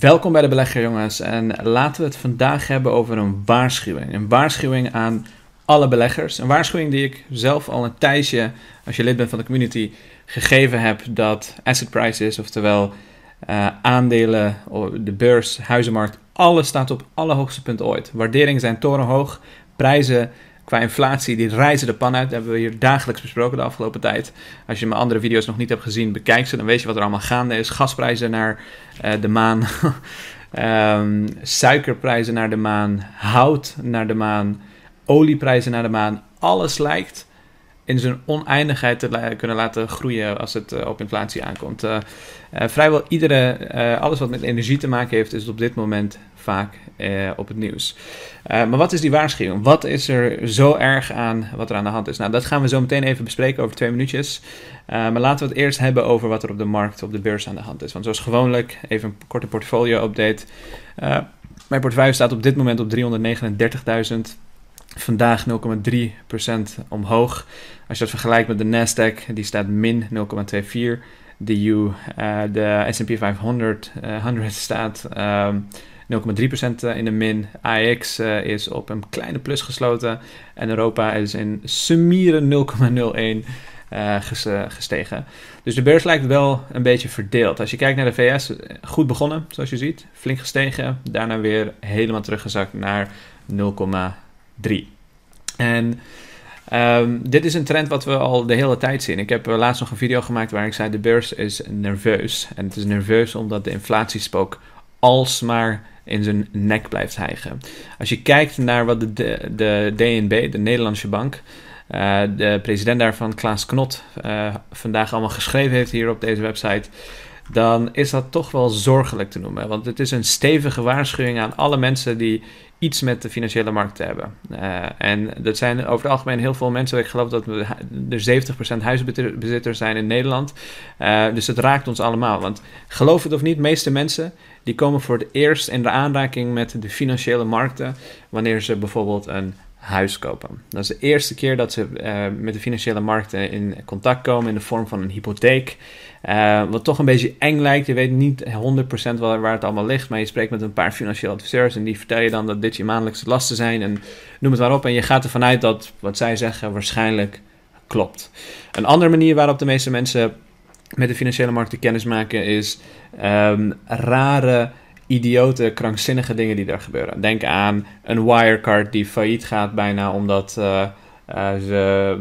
Welkom bij de belegger jongens en laten we het vandaag hebben over een waarschuwing. Een waarschuwing aan alle beleggers. Een waarschuwing die ik zelf al een tijdje, als je lid bent van de community, gegeven heb dat asset prices, oftewel uh, aandelen, de beurs, huizenmarkt, alles staat op allerhoogste punt ooit. Waarderingen zijn torenhoog, prijzen qua inflatie, die reizen de pan uit. Dat hebben we hier dagelijks besproken de afgelopen tijd. Als je mijn andere video's nog niet hebt gezien, bekijk ze. Dan weet je wat er allemaal gaande is. Gasprijzen naar uh, de maan. um, suikerprijzen naar de maan. Hout naar de maan. Olieprijzen naar de maan. Alles lijkt in zijn oneindigheid te kunnen laten groeien als het uh, op inflatie aankomt. Uh, vrijwel iedere, alles wat met energie te maken heeft, is op dit moment vaak eh, op het nieuws. Eh, maar wat is die waarschuwing? Wat is er zo erg aan wat er aan de hand is? Nou, dat gaan we zo meteen even bespreken over twee minuutjes. Maar laten we het eerst hebben over wat er op de markt, op de beurs aan de hand is. Want zoals gewoonlijk, even een korte portfolio-update. mijn portefeuille staat op dit moment op 339.000. Vandaag 0,3% omhoog. Als je dat vergelijkt met de Nasdaq, die staat min 0,24. De U, de S&P 500 100 staat... Um, 0,3% eh, in de min. AX uh, is op een kleine plus gesloten. En Europa is in summieren 0,01 uh, gestegen. Dus de beurs lijkt wel een beetje verdeeld. Als je kijkt naar de VS, goed begonnen, zoals je ziet. Flink gestegen. Daarna weer helemaal teruggezakt naar 0,3. En um, dit is een trend wat we al de hele tijd zien. Ik heb laatst nog een video gemaakt waar ik zei: de beurs is nerveus. En het is nerveus omdat de inflatiespook alsmaar in zijn nek blijft hijgen. Als je kijkt naar wat de, de, DNB, de Nederlandse bank, uh, de president daarvan, Klaas Knot, uh, vandaag allemaal geschreven heeft hier op deze website, dan is dat toch wel zorgelijk te noemen. Want het is een stevige waarschuwing aan alle mensen die iets met de financiële markt te hebben. Uh, en dat zijn over het algemeen heel veel mensen. Ik geloof dat er 70% huisbezitters zijn in Nederland. Uh, dus het raakt ons allemaal. Want geloof het of niet, de meeste mensen die komen voor het eerst in de aanraking met de financiële markten wanneer ze bijvoorbeeld een huis kopen. Dat is de eerste keer dat ze uh, met de financiële markten in contact komen in de vorm van een hypotheek. Uh, wat toch een beetje eng lijkt. Je weet niet 100% waar, het allemaal ligt. Maar je spreekt met een paar financiële adviseurs. En die vertellen je dan dat dit je maandelijkse lasten zijn. En noem het maar op. En je gaat ervan uit dat wat zij zeggen waarschijnlijk klopt. Een andere manier waarop de meeste mensen met de financiële markten kennis maken is um, rare idiote, krankzinnige dingen die daar gebeuren. Denk aan een Wirecard die failliet gaat bijna omdat uh, uh, ze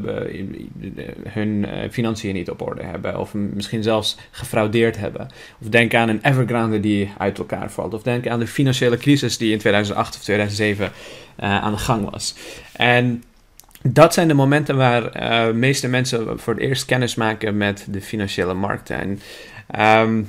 uh, hun financiën niet op orde hebben. Of misschien zelfs gefraudeerd hebben. Of denk aan een Evergrande die uit elkaar valt. Of denk aan de financiële crisis die in 2008 of 2007 aan de gang was. En dat zijn de momenten waar de meeste mensen voor het eerst kennis maken met de financiële markten. En um,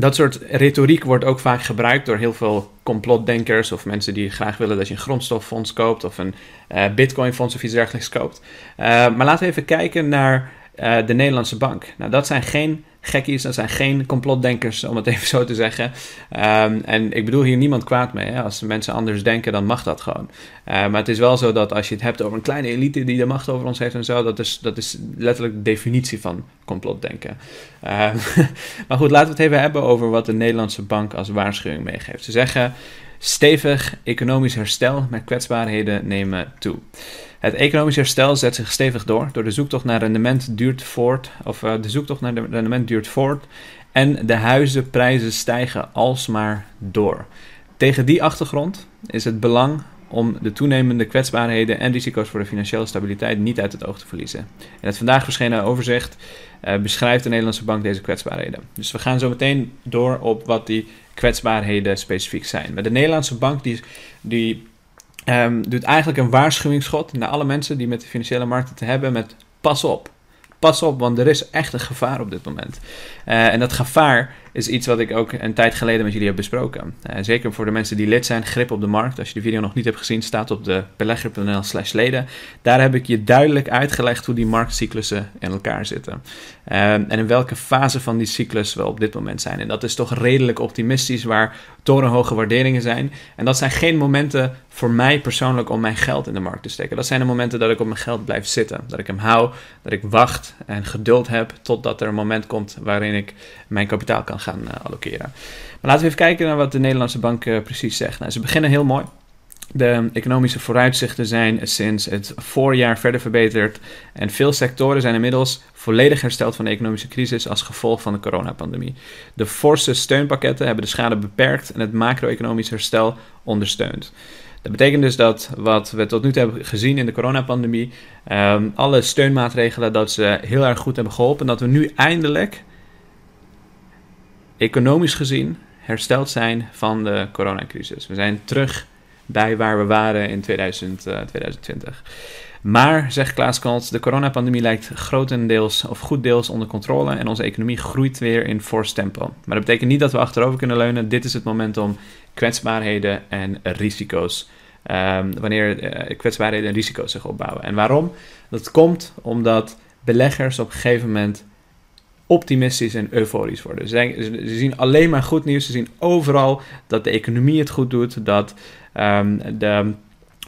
dat soort retoriek wordt ook vaak gebruikt door heel veel complotdenkers of mensen die graag willen dat je een grondstoffonds koopt of een uh, bitcoinfonds of iets dergelijks koopt. Uh, maar laten we even kijken naar uh, de Nederlandse bank. Nou, dat zijn geen gekkies, dat zijn geen complotdenkers, om het even zo te zeggen. Um, en ik bedoel hier niemand kwaad mee. Hè? Als mensen anders denken, dan mag dat gewoon. Uh, maar het is wel zo dat als je het hebt over een kleine elite die de macht over ons heeft en zo, dat is, dat is letterlijk de definitie van complotdenken. Uh, maar goed, laten we het even hebben over wat de Nederlandse bank als waarschuwing meegeeft. Ze zeggen stevig economisch herstel met kwetsbaarheden nemen toe. Het economisch herstel zet zich stevig door. Door de zoektocht naar rendement duurt voort. Of uh, de zoektocht naar rendement duurt voort. En de huizenprijzen stijgen alsmaar door. Tegen die achtergrond is het belang om de toenemende kwetsbaarheden en risico's voor de financiële stabiliteit niet uit het oog te verliezen. In het vandaag verschenen overzicht uh, beschrijft de Nederlandse bank deze kwetsbaarheden. Dus we gaan zo meteen door op wat die kwetsbaarheden specifiek zijn. Maar de Nederlandse bank die, die um, doet eigenlijk een waarschuwingsschot naar alle mensen die met de financiële markten te hebben met pas op. Pas op, want er is echt een gevaar op dit moment. Uh, en dat gevaar is iets wat ik ook een tijd geleden met jullie heb besproken. Uh, zeker voor de mensen die lid zijn, grip op de markt. Als je de video nog niet hebt gezien, staat op de belegger.nl slash leden. Daar heb ik je duidelijk uitgelegd hoe die marktcyclussen in elkaar zitten. Uh, en in welke fase van die cyclus we op dit moment zijn. En dat is toch redelijk optimistisch waar torenhoge waarderingen zijn. En dat zijn geen momenten voor mij persoonlijk om mijn geld in de markt te steken. Dat zijn de momenten dat ik op mijn geld blijf zitten. Dat ik hem hou, dat ik wacht en geduld heb totdat er een moment komt waarin ik mijn kapitaal kan gaan uh, allokeren. Maar laten we even kijken naar wat de Nederlandse bank uh, precies zegt. Nou, ze beginnen heel mooi. De economische vooruitzichten zijn sinds het voorjaar verder verbeterd en veel sectoren zijn inmiddels volledig hersteld van de economische crisis als gevolg van de coronapandemie. De forse steunpakketten hebben de schade beperkt en het macro-economisch herstel ondersteund. Dat betekent dus dat wat we tot nu toe hebben gezien in de coronapandemie, um, alle steunmaatregelen, dat ze heel erg goed hebben geholpen. En dat we nu eindelijk, economisch gezien, hersteld zijn van de coronacrisis. We zijn terug bij waar we waren in 2000, uh, 2020. Maar, zegt Klaas Kalt, de coronapandemie lijkt grotendeels of goed deels onder controle en onze economie groeit weer in fors tempo. Maar dat betekent niet dat we achterover kunnen leunen. Dit is het moment om kwetsbaarheden en risico's. Um, wanneer uh, kwetsbaarheden en risico's zich opbouwen. En waarom? Dat komt omdat beleggers op een gegeven moment optimistisch en euforisch worden. Ze, ze, zien alleen maar goed nieuws. Ze zien overal dat de economie het goed doet, dat um, de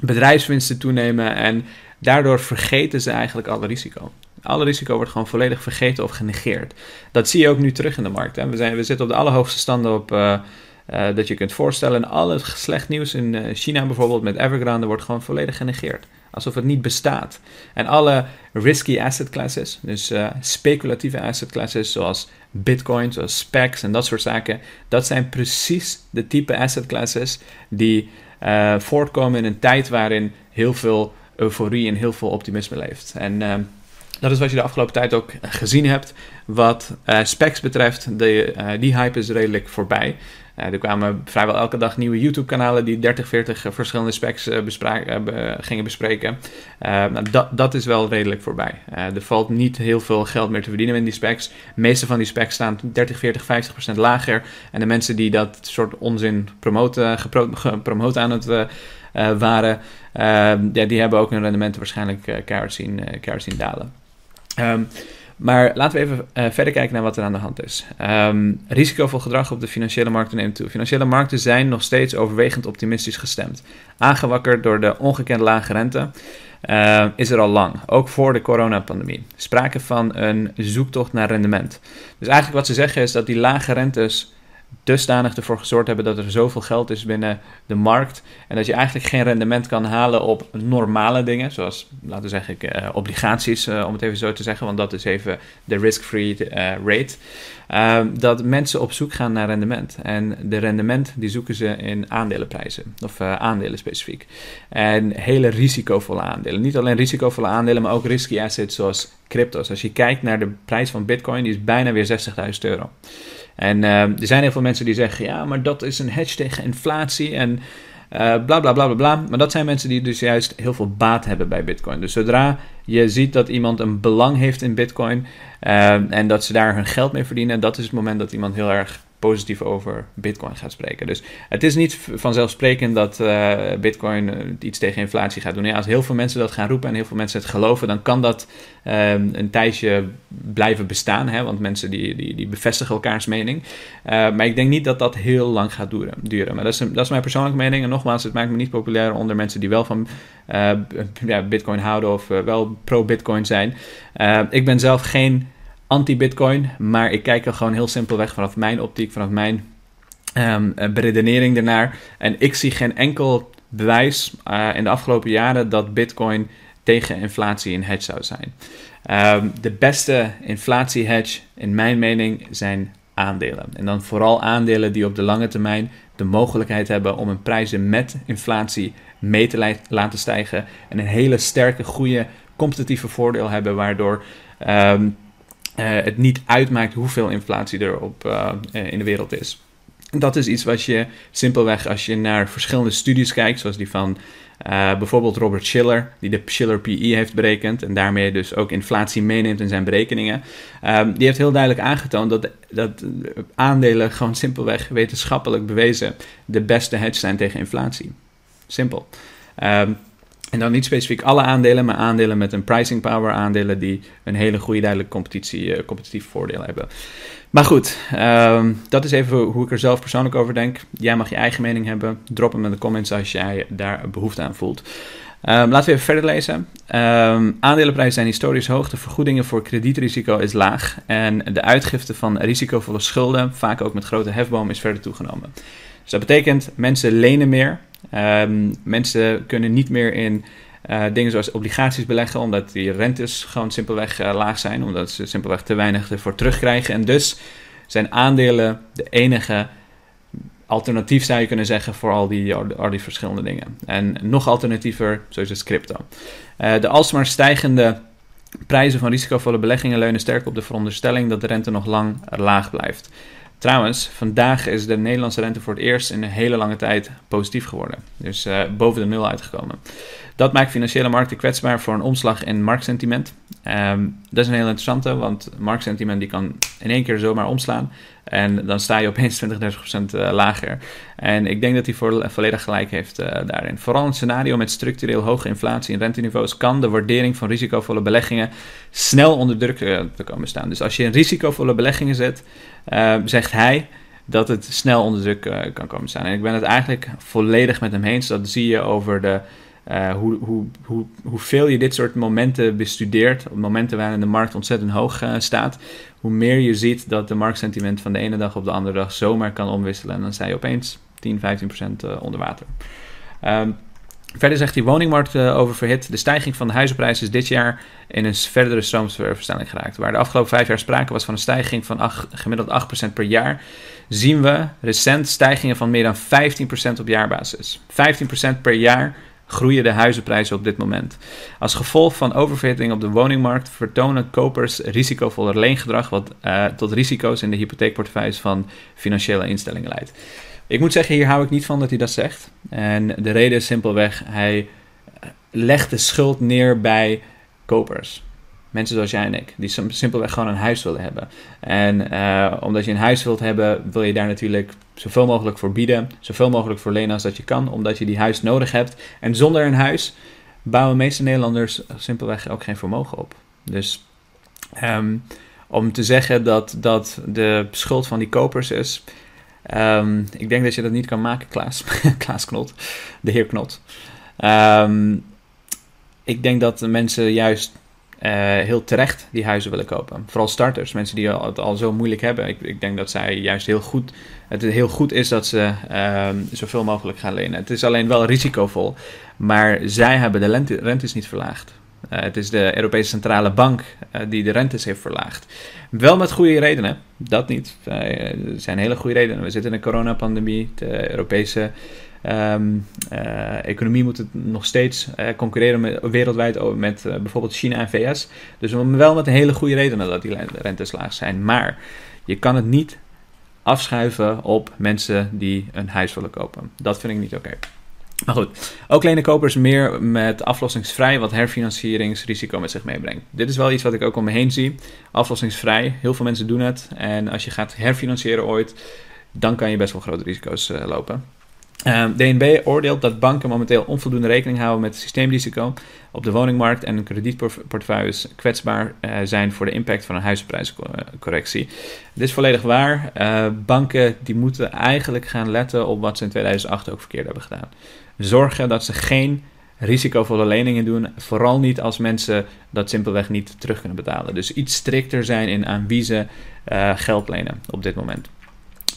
bedrijfswinsten toenemen en daardoor vergeten ze eigenlijk alle risico. Alle risico wordt gewoon volledig vergeten of genegeerd. Dat zie je ook nu terug in de markt. Hè. We, zijn, we zitten op de allerhoogste standen op, uh, uh, dat je kunt voorstellen. En al het slecht nieuws in uh, China bijvoorbeeld met Evergrande wordt gewoon volledig genegeerd. Alsof het niet bestaat. En alle risky asset classes, dus speculatieve asset classes zoals bitcoin, zoals specs en dat soort zaken. Dat zijn precies de type asset classes die voortkomen in een tijd waarin heel veel euforie en heel veel optimisme leeft. En uh, dat is wat je de afgelopen tijd ook gezien hebt. Wat uh, specs betreft, de, uh, die hype is redelijk voorbij. er kwamen vrijwel elke dag nieuwe YouTube-kanalen die 30, 40 verschillende specs gingen bespreken. Nou, dat, dat is wel redelijk voorbij. er valt niet heel veel geld meer te verdienen in die specs. De meeste van die specs staan 30, 40, 50 procent lager. En de mensen die dat soort onzin promoten, gepromoot aan het waren, ja, die hebben ook hun rendementen waarschijnlijk keihard, zien, keihard zien dalen. Um, maar laten we even verder kijken naar wat er aan de hand is. Um, risicovol gedrag op de financiële markten neemt toe. Financiële markten zijn nog steeds overwegend optimistisch gestemd. Aangewakkerd door de ongekend lage rente. Uh, is er al lang, ook voor de coronapandemie. Sprake van een zoektocht naar rendement. Dus eigenlijk wat ze zeggen is dat die lage rentes dusdanig ervoor gezorgd hebben dat er zoveel geld is binnen de markt. En dat je eigenlijk geen rendement kan halen op normale dingen, zoals laten we zeggen uh, obligaties, uh, om het even zo te zeggen, want dat is even de risk-free uh, rate. Ehm, dat mensen op zoek gaan naar rendement. En de rendement die zoeken ze in aandelenprijzen, of aandelen specifiek. En hele risicovolle aandelen. Niet alleen risicovolle aandelen, maar ook risky assets zoals crypto's. Als je kijkt naar de prijs van Bitcoin, die is bijna weer 60.000 euro. En uh, er zijn heel veel mensen die zeggen: ja, maar dat is een hedge tegen inflatie en uh, bla bla bla bla bla. Maar dat zijn mensen die dus juist heel veel baat hebben bij Bitcoin. Dus zodra je ziet dat iemand een belang heeft in Bitcoin uh, en dat ze daar hun geld mee verdienen, dat is het moment dat iemand heel erg positief over Bitcoin gaat spreken. Dus het is niet vanzelfsprekend dat uh, Bitcoin uh, iets tegen inflatie gaat doen. Ja, als heel veel mensen dat gaan roepen en heel veel mensen het geloven, dan kan dat uh, een tijdje blijven bestaan. Hè, want mensen die, die, die bevestigen elkaars mening. maar ik denk niet dat dat heel lang gaat duren. duren. Maar dat is, dat is mijn persoonlijke mening. En nogmaals, het maakt me niet populair onder mensen die wel van ja, Bitcoin houden of wel pro-Bitcoin zijn. ik ben zelf geen anti-Bitcoin, maar ik kijk er gewoon heel simpelweg vanaf mijn optiek, vanaf mijn um, beredenering ernaar. En ik zie geen enkel bewijs uh, in de afgelopen jaren dat Bitcoin tegen inflatie een hedge zou zijn. Um, de beste inflatie-hedge, in mijn mening, zijn aandelen. En dan vooral aandelen die op de lange termijn de mogelijkheid hebben om hun prijzen met inflatie mee te laten stijgen. En een hele sterke, goede competitieve voordeel hebben, waardoor um, het niet uitmaakt hoeveel inflatie er op, uh, in de wereld is. Dat is iets wat je simpelweg als je naar verschillende studies kijkt, zoals die van bijvoorbeeld Robert Schiller, die de Schiller PE heeft berekend en daarmee dus ook inflatie meeneemt in zijn berekeningen. Um, die heeft heel duidelijk aangetoond dat, dat aandelen gewoon simpelweg wetenschappelijk bewezen de beste hedge zijn tegen inflatie. Simpel. Um, en dan niet specifiek alle aandelen, maar aandelen met een pricing power, aandelen die een hele goede duidelijk competitie, uh, competitief voordeel hebben. Maar goed, um, dat is even hoe ik er zelf persoonlijk over denk. Jij mag je eigen mening hebben. Drop hem in de comments als jij daar behoefte aan voelt. Um, laten we even verder lezen. Um, aandelenprijzen zijn historisch hoog. De vergoedingen voor kredietrisico is laag. En de uitgifte van risicovolle schulden, vaak ook met grote hefboom, is verder toegenomen. Dus dat betekent mensen lenen meer. Um, mensen kunnen niet meer in uh, dingen zoals obligaties beleggen, omdat die rentes gewoon simpelweg uh, laag zijn, omdat ze simpelweg te weinig ervoor terugkrijgen. En dus zijn aandelen de enige alternatief, zou je kunnen zeggen, voor al die, al die verschillende dingen. En nog alternatiever, zoals is crypto. Uh, de alsmaar stijgende prijzen van risicovolle beleggingen leunen sterk op de veronderstelling dat de rente nog lang laag blijft. Trouwens, vandaag is de Nederlandse rente voor het eerst in een hele lange tijd positief geworden. Dus uh, boven de nul uitgekomen. Dat maakt financiële markten kwetsbaar voor een omslag in marktsentiment. Um, dat is een heel interessante, want marktsentiment die kan in één keer zomaar omslaan. En dan sta je opeens 20, 30 procent uh, lager. En ik denk dat hij volledig gelijk heeft uh, daarin. Vooral een scenario met structureel hoge inflatie en renteniveaus kan de waardering van risicovolle beleggingen snel onder druk uh, te komen staan. Dus als je in risicovolle beleggingen zet, zegt hij dat het snel onder druk kan komen staan. En ik ben het eigenlijk volledig met hem eens. Dat zie je over de uh, hoe, hoe, hoe, hoeveel je dit soort momenten bestudeert, op momenten waarin de markt ontzettend hoog uh, staat, hoe meer je ziet dat de marktsentiment van de ene dag op de andere dag zomaar kan omwisselen. En dan sta je opeens 10, 15 procent uh, onder water. Um, verder zegt die woningmarkt oververhit. De stijging van de huizenprijzen is dit jaar in een verdere stroomversnelling geraakt. Waar de afgelopen vijf jaar sprake was van een stijging van gemiddeld 8% per jaar, zien we recent stijgingen van meer dan 15% op jaarbasis. 15% per jaar groeien de huizenprijzen op dit moment. Als gevolg van oververhitting op de woningmarkt vertonen kopers risicovoller leengedrag, wat uh, tot risico's in de hypotheekportefeuilles van financiële instellingen leidt. Ik moet zeggen, hier hou ik niet van dat hij dat zegt. En de reden is simpelweg, hij legt de schuld neer bij kopers. Mensen zoals jij en ik, die simpelweg gewoon een huis willen hebben. En uh, omdat je een huis wilt hebben, wil je daar natuurlijk zoveel mogelijk voor bieden, zoveel mogelijk voor lenen als dat je kan, omdat je die huis nodig hebt. En zonder een huis bouwen de meeste Nederlanders simpelweg ook geen vermogen op. Dus um, om te zeggen dat dat de schuld van die kopers is, um, ik denk dat je dat niet kan maken, Klaas. Klaas Knot, de heer Knot. Um, ik denk dat de mensen juist heel terecht die huizen willen kopen. Vooral starters, mensen die het al zo moeilijk hebben. Ik, ik denk dat zij juist heel goed, het heel goed is dat ze uh, zoveel mogelijk gaan lenen. Het is alleen wel risicovol, maar zij hebben de rente, rentes niet verlaagd. Uh, het is de Europese Centrale Bank uh, die de rentes heeft verlaagd. Wel met goede redenen, dat niet. er zijn hele goede redenen. We zitten in een coronapandemie. De Europese Um, uh, economie moet het nog steeds uh, concurreren met, wereldwijd met uh, bijvoorbeeld China en VS. Dus wel met een hele goede redenen dat die rentes laag zijn. Maar je kan het niet afschuiven op mensen die een huis willen kopen. Dat vind ik niet oké. Maar goed, ook lenen kopers meer met aflossingsvrij, wat herfinancieringsrisico met zich meebrengt. Dit is wel iets wat ik ook om me heen zie. Aflossingsvrij, heel veel mensen doen het. En als je gaat herfinancieren ooit, dan kan je best wel grote risico's lopen. Ehm, DNB oordeelt dat banken momenteel onvoldoende rekening houden met systeemrisico op de woningmarkt en kredietportefeuilles kwetsbaar uh, zijn voor de impact van een huizenprijscorrectie. Dit is volledig waar. Uh, banken die moeten eigenlijk gaan letten op wat ze in 2008 ook verkeerd hebben gedaan. Zorgen dat ze geen risicovolle leningen doen, vooral niet als mensen dat simpelweg niet terug kunnen betalen. Dus iets strikter zijn in aan wie ze uh, geld lenen op dit moment.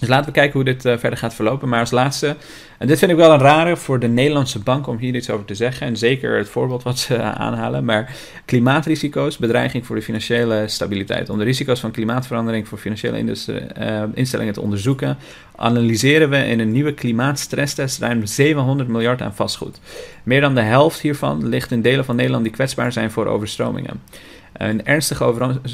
Dus laten we kijken hoe dit uh, verder gaat verlopen. Maar als laatste, en dit vind ik wel een rare voor de Nederlandse bank om hier iets over te zeggen. En zeker het voorbeeld wat ze aanhalen. Maar klimaatrisico's, bedreiging voor de financiële stabiliteit. Om de risico's van klimaatverandering voor financiële uh, instellingen te onderzoeken, analyseren we in een nieuwe klimaatstresstest ruim 700 miljard aan vastgoed. Meer dan de helft hiervan ligt in delen van Nederland die kwetsbaar zijn voor overstromingen. Een ernstige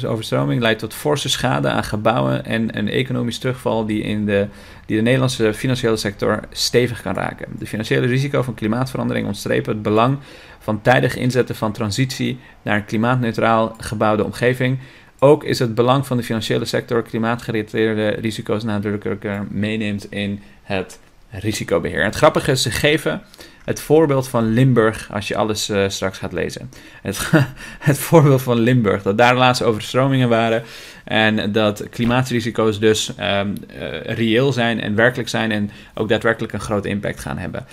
overstroming leidt tot forse schade aan gebouwen en een economisch terugval die, in de, die de Nederlandse financiële sector stevig kan raken. De financiële risico van klimaatverandering ontstrepen het belang van tijdig inzetten van transitie naar een klimaatneutraal gebouwde omgeving. Ook is het belang van de financiële sector klimaatgerelateerde risico's nadrukkelijker meeneemt in het risicobeheer. het grappige is, ze geven het voorbeeld van Limburg als je alles uh, straks gaat lezen. Het, het, voorbeeld van Limburg, dat daar laatst overstromingen waren en dat klimaatrisico's dus um, uh, reëel zijn en werkelijk zijn en ook daadwerkelijk een grote impact gaan hebben.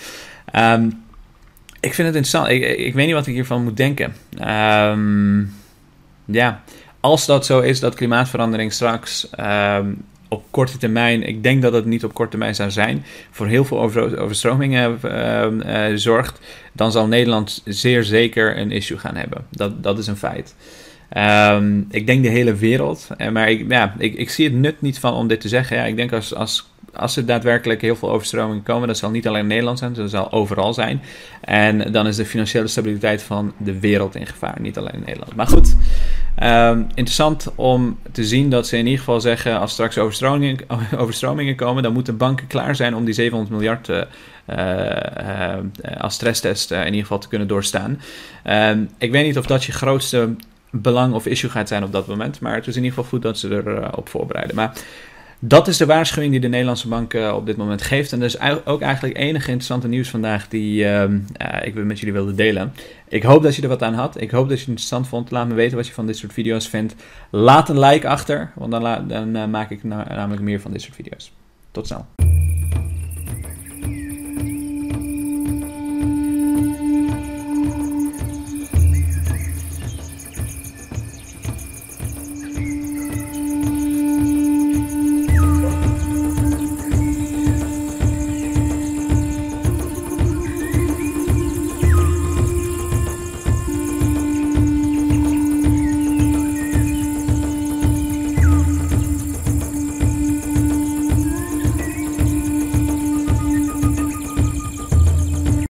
Um, ik vind het interessant. Ik, ik, weet niet wat ik hiervan moet denken. Um, ja, als dat zo is dat klimaatverandering straks op korte termijn, ik denk dat het niet op korte termijn zou zijn, voor heel veel overstromingen uh, zorgt, dan zal Nederland zeer zeker een issue gaan hebben. Dat, dat is een feit. Um, ik denk de hele wereld, eh, maar ik, ja, ik, ik zie het nut niet van om dit te zeggen. Ja, ik denk als, als als er daadwerkelijk heel veel overstromingen komen, dat zal niet alleen Nederland zijn, dat zal overal zijn. En dan is de financiële stabiliteit van de wereld in gevaar, niet alleen Nederland. Maar goed, um, interessant om te zien dat ze in ieder geval zeggen: als straks overstromingen, overstromingen komen, dan moeten banken klaar zijn om die 700 miljard uh, uh, als stresstest in ieder geval te kunnen doorstaan. Um, ik weet niet of dat je grootste belang of issue gaat zijn op dat moment, maar het is in ieder geval goed dat ze erop op voorbereiden. Maar dat is de waarschuwing die de Nederlandse bank uh, op dit moment geeft. En dat is ook eigenlijk enige interessante nieuws vandaag die uh, ik met jullie wilde delen. Ik hoop dat je er wat aan had. Ik hoop dat je het interessant vond. Laat me weten wat je van dit soort video's vindt. Laat een like achter, want dan, dan uh, maak ik namelijk meer van dit soort video's. Tot snel.